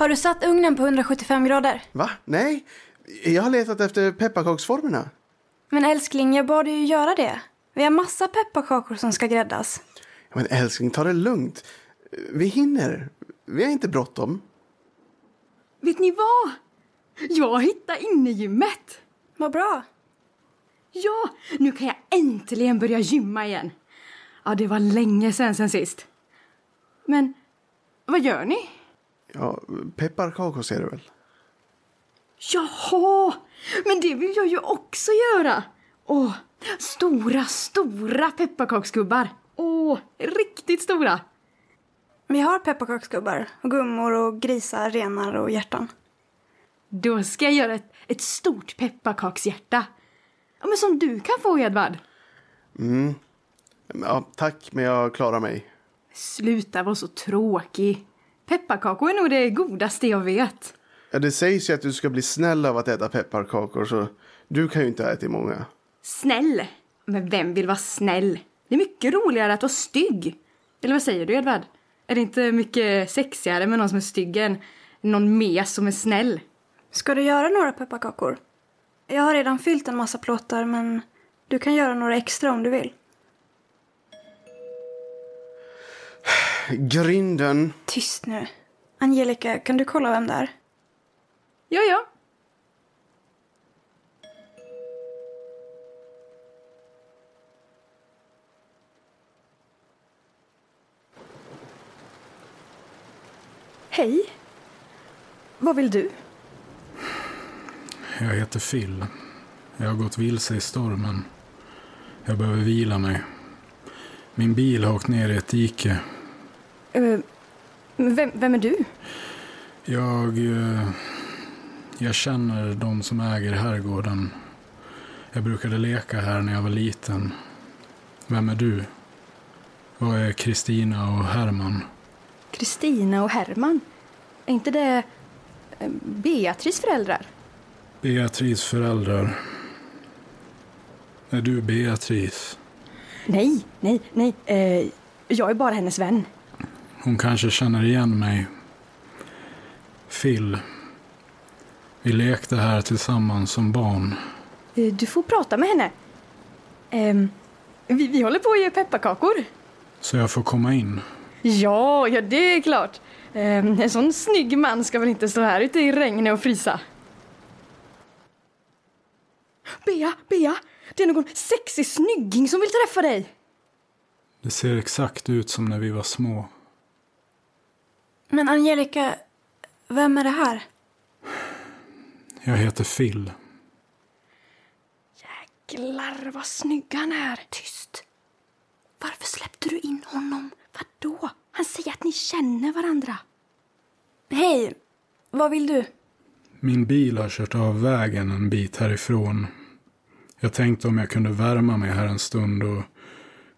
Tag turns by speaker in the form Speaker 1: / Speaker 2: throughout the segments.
Speaker 1: Har du satt ugnen på 175 grader?
Speaker 2: Va? Nej, jag har letat efter pepparkaksformerna.
Speaker 1: Men älskling, jag bad dig ju göra det. Vi har massa pepparkakor som ska gräddas.
Speaker 2: Men älskling, ta det lugnt. Vi hinner. Vi har inte bråttom.
Speaker 3: Vet ni vad? Jag hittade innegymmet!
Speaker 1: Vad bra.
Speaker 3: Ja, nu kan jag äntligen börja gymma igen. Ja, det var länge sen sen sist. Men, vad gör ni?
Speaker 2: Ja, pepparkakor ser du väl?
Speaker 3: Jaha, men det vill jag ju också göra. Åh, stora, stora pepparkaksgubbar. Åh, riktigt stora.
Speaker 1: Vi har pepparkaksgubbar, och gummor och grisar, renar och hjärtan.
Speaker 3: Då ska jag göra ett, ett stort pepparkakshjärta. Ja, men som du kan få, Edvard.
Speaker 2: Ja, tack, men jag klarar mig.
Speaker 3: Sluta vara så tråkig. Pepparkakor är nog det godaste jag vet.
Speaker 2: Ja, det sägs ju att du ska bli snäll av att äta pepparkakor, så du kan ju inte äta många.
Speaker 3: Snäll? Men vem vill vara snäll? Det är mycket roligare att vara stygg. Eller vad säger du, Edvard? Är det inte mycket sexigare med någon som är stygg än någon mes som är snäll?
Speaker 1: Ska du göra några pepparkakor? Jag har redan fyllt en massa plåtar, men du kan göra några extra om du vill.
Speaker 2: Grinden.
Speaker 1: Tyst nu. Angelica, kan du kolla vem det är?
Speaker 3: Ja, ja. Hej. Vad vill du?
Speaker 4: Jag heter Phil. Jag har gått vilse i stormen. Jag behöver vila mig. Min bil har åkt ner i ett dike.
Speaker 3: Eh, vem, vem är du?
Speaker 4: Jag... eh, Jag känner de som äger herrgården. Jag brukade leka här när jag var liten. Vem är du? Vad är Kristina och Herman?
Speaker 3: Kristina och Herman. Är inte det eh, Beatrice föräldrar?
Speaker 4: Beatrice föräldrar. Är du Beatrice?
Speaker 3: Nej, nej, nej. Jag är bara hennes vän.
Speaker 4: Hon kanske känner igen mig. Phil. Vi lekte här tillsammans som barn.
Speaker 3: Eh, Du får prata med henne. Ehm, vi, vi håller på att ge pepparkakor.
Speaker 4: Så jag får komma in.
Speaker 3: Ja, ja det är klart. Ehm, en sån snygg man ska väl inte stå här ute i regnet och frysa. Bea, Bea! Det är någon sexig snygging som vill träffa dig.
Speaker 4: Det ser exakt ut som när vi var små.
Speaker 1: Men Angelica, vem är det här?
Speaker 4: Jag heter Phil.
Speaker 3: Jäklar vad snygg han är.
Speaker 1: Tyst. Varför släppte du in honom?
Speaker 3: Vadå? Han säger att ni känner varandra.
Speaker 1: Hej, vad vill du?
Speaker 4: Min bil har kört av vägen en bit härifrån. Jag tänkte om jag kunde värma mig här en stund och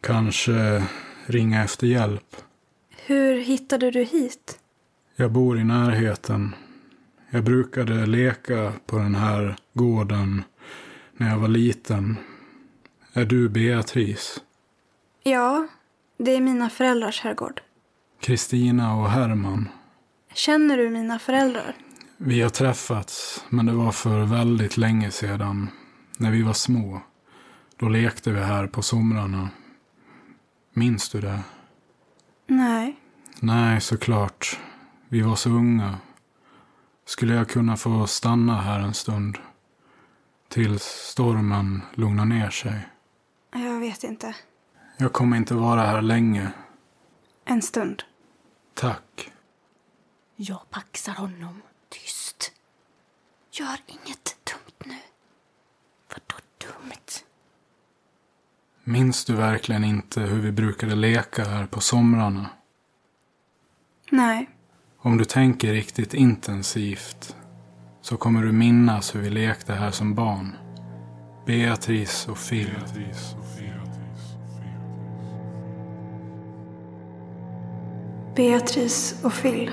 Speaker 4: kanske ringa efter hjälp.
Speaker 1: Hur hittade du hit?
Speaker 4: Jag bor i närheten. Jag brukade leka på den här gården när jag var liten. Är du Beatrice?
Speaker 1: Ja, det är mina föräldrars herrgård.
Speaker 4: Kristina och Herman?
Speaker 1: Känner du mina föräldrar?
Speaker 4: Vi har träffats, men det var för väldigt länge sedan. När vi var små. Då lekte vi här på somrarna. Minns du det?
Speaker 1: Nej.
Speaker 4: Nej, såklart. Vi var så unga. Skulle jag kunna få stanna här en stund? Tills stormen lugnar ner sig.
Speaker 1: Jag vet inte.
Speaker 4: Jag kommer inte vara här länge.
Speaker 1: En stund.
Speaker 4: Tack.
Speaker 3: Jag paxar honom.
Speaker 1: Tyst. Gör inget dumt nu.
Speaker 3: Vadå dumt?
Speaker 4: Minns du verkligen inte hur vi brukade leka här på somrarna?
Speaker 1: Nej.
Speaker 4: Om du tänker riktigt intensivt så kommer du minnas hur vi lekte här som barn. Beatrice och Phil.
Speaker 1: Beatrice och Phil.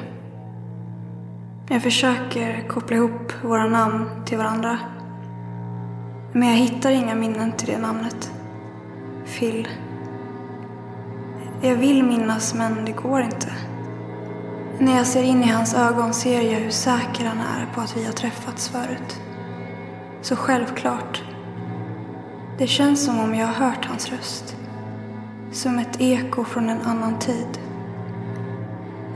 Speaker 1: Jag försöker koppla ihop våra namn till varandra. Men jag hittar inga minnen till det namnet. Phil. Jag vill minnas, men det går inte. När jag ser in i hans ögon ser jag hur säker han är på att vi har träffats förut. Så självklart. Det känns som om jag har hört hans röst. Som ett eko från en annan tid.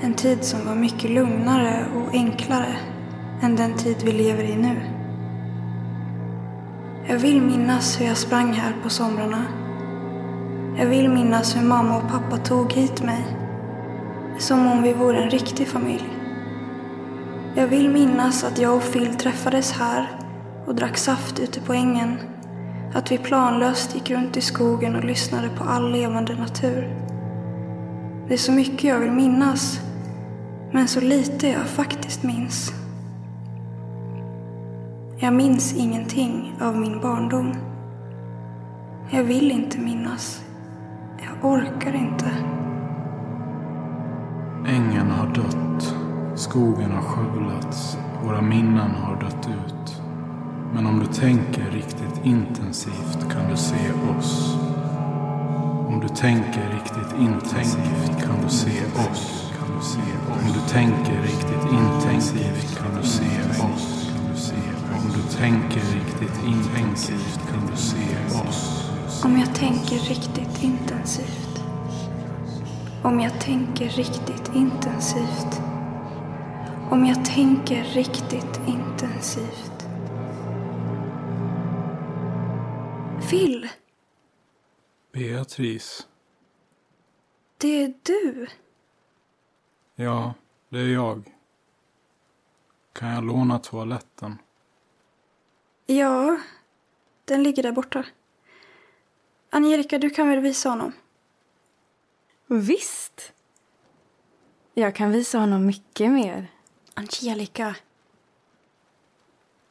Speaker 1: En tid som var mycket lugnare och enklare än den tid vi lever i nu. Jag vill minnas hur jag sprang här på somrarna. Jag vill minnas hur mamma och pappa tog hit mig. Som om vi vore en riktig familj. Jag vill minnas att jag och Phil träffades här och drack saft ute på ängen. Att vi planlöst gick runt i skogen och lyssnade på all levande natur. Det är så mycket jag vill minnas, men så lite jag faktiskt minns. Jag minns ingenting av min barndom. Jag vill inte minnas. Jag orkar inte.
Speaker 4: Ängen har dött. Skogen har skövlats. Våra minnen har dött ut. Men om du tänker riktigt intensivt kan du se oss. Om du tänker riktigt intensivt kan du se oss. Om du tänker riktigt intensivt kan du se oss. Om du tänker riktigt intensivt kan du se oss.
Speaker 1: Om jag tänker riktigt intensivt. Om jag tänker riktigt intensivt. Om jag tänker riktigt intensivt. Phil,
Speaker 4: Beatrice.
Speaker 1: det är du.
Speaker 4: Ja, det är jag. Kan jag låna toaletten?
Speaker 1: Ja, den ligger där borta. Angelica, du kan väl visa honom?
Speaker 3: Visst. Jag kan visa honom mycket mer.
Speaker 1: Angelica.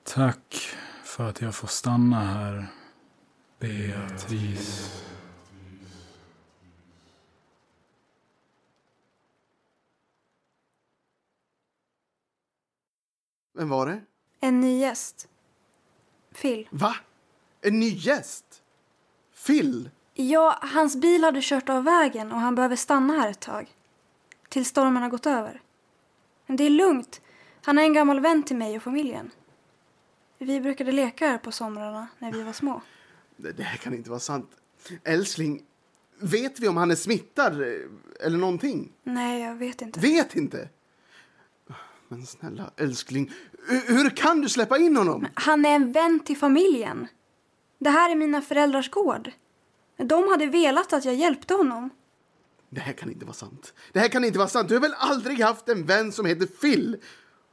Speaker 4: Tack för att jag får stanna här, Beatrice.
Speaker 2: Vem var det?
Speaker 1: En ny gäst. Phil.
Speaker 2: Va? En ny gäst? Phil?
Speaker 1: Ja, hans bil hade kört av vägen och han behöver stanna här ett tag. Tills stormen har gått över. Men det är lugnt. Han är en gammal vän till mig och familjen. Vi brukade leka här på somrarna när vi var små.
Speaker 2: Det, det här kan inte vara sant. Älskling, vet vi om han är smittad eh, eller någonting?
Speaker 1: Nej, jag vet inte.
Speaker 2: Vet inte. Men snälla älskling, hur, kan du släppa in honom?
Speaker 1: Han är en vän till familjen. Det här är mina föräldrars gård. De hade velat att jag hjälpte honom.
Speaker 2: Det här kan inte vara sant. Det här kan inte vara sant. Du har väl aldrig haft en vän som heter Phil?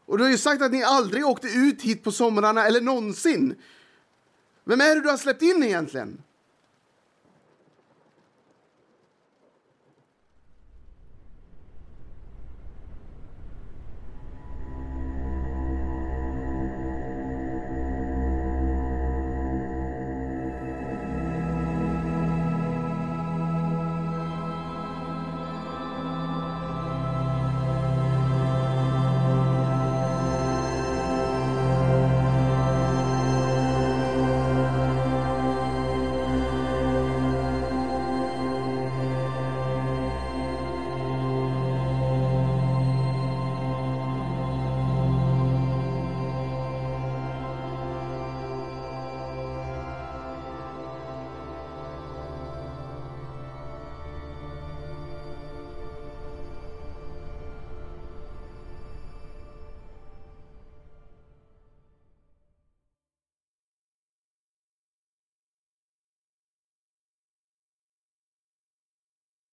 Speaker 2: Och du har ju sagt att ni aldrig åkte ut hit på somrarna eller någonsin. Vem är det du har släppt in egentligen?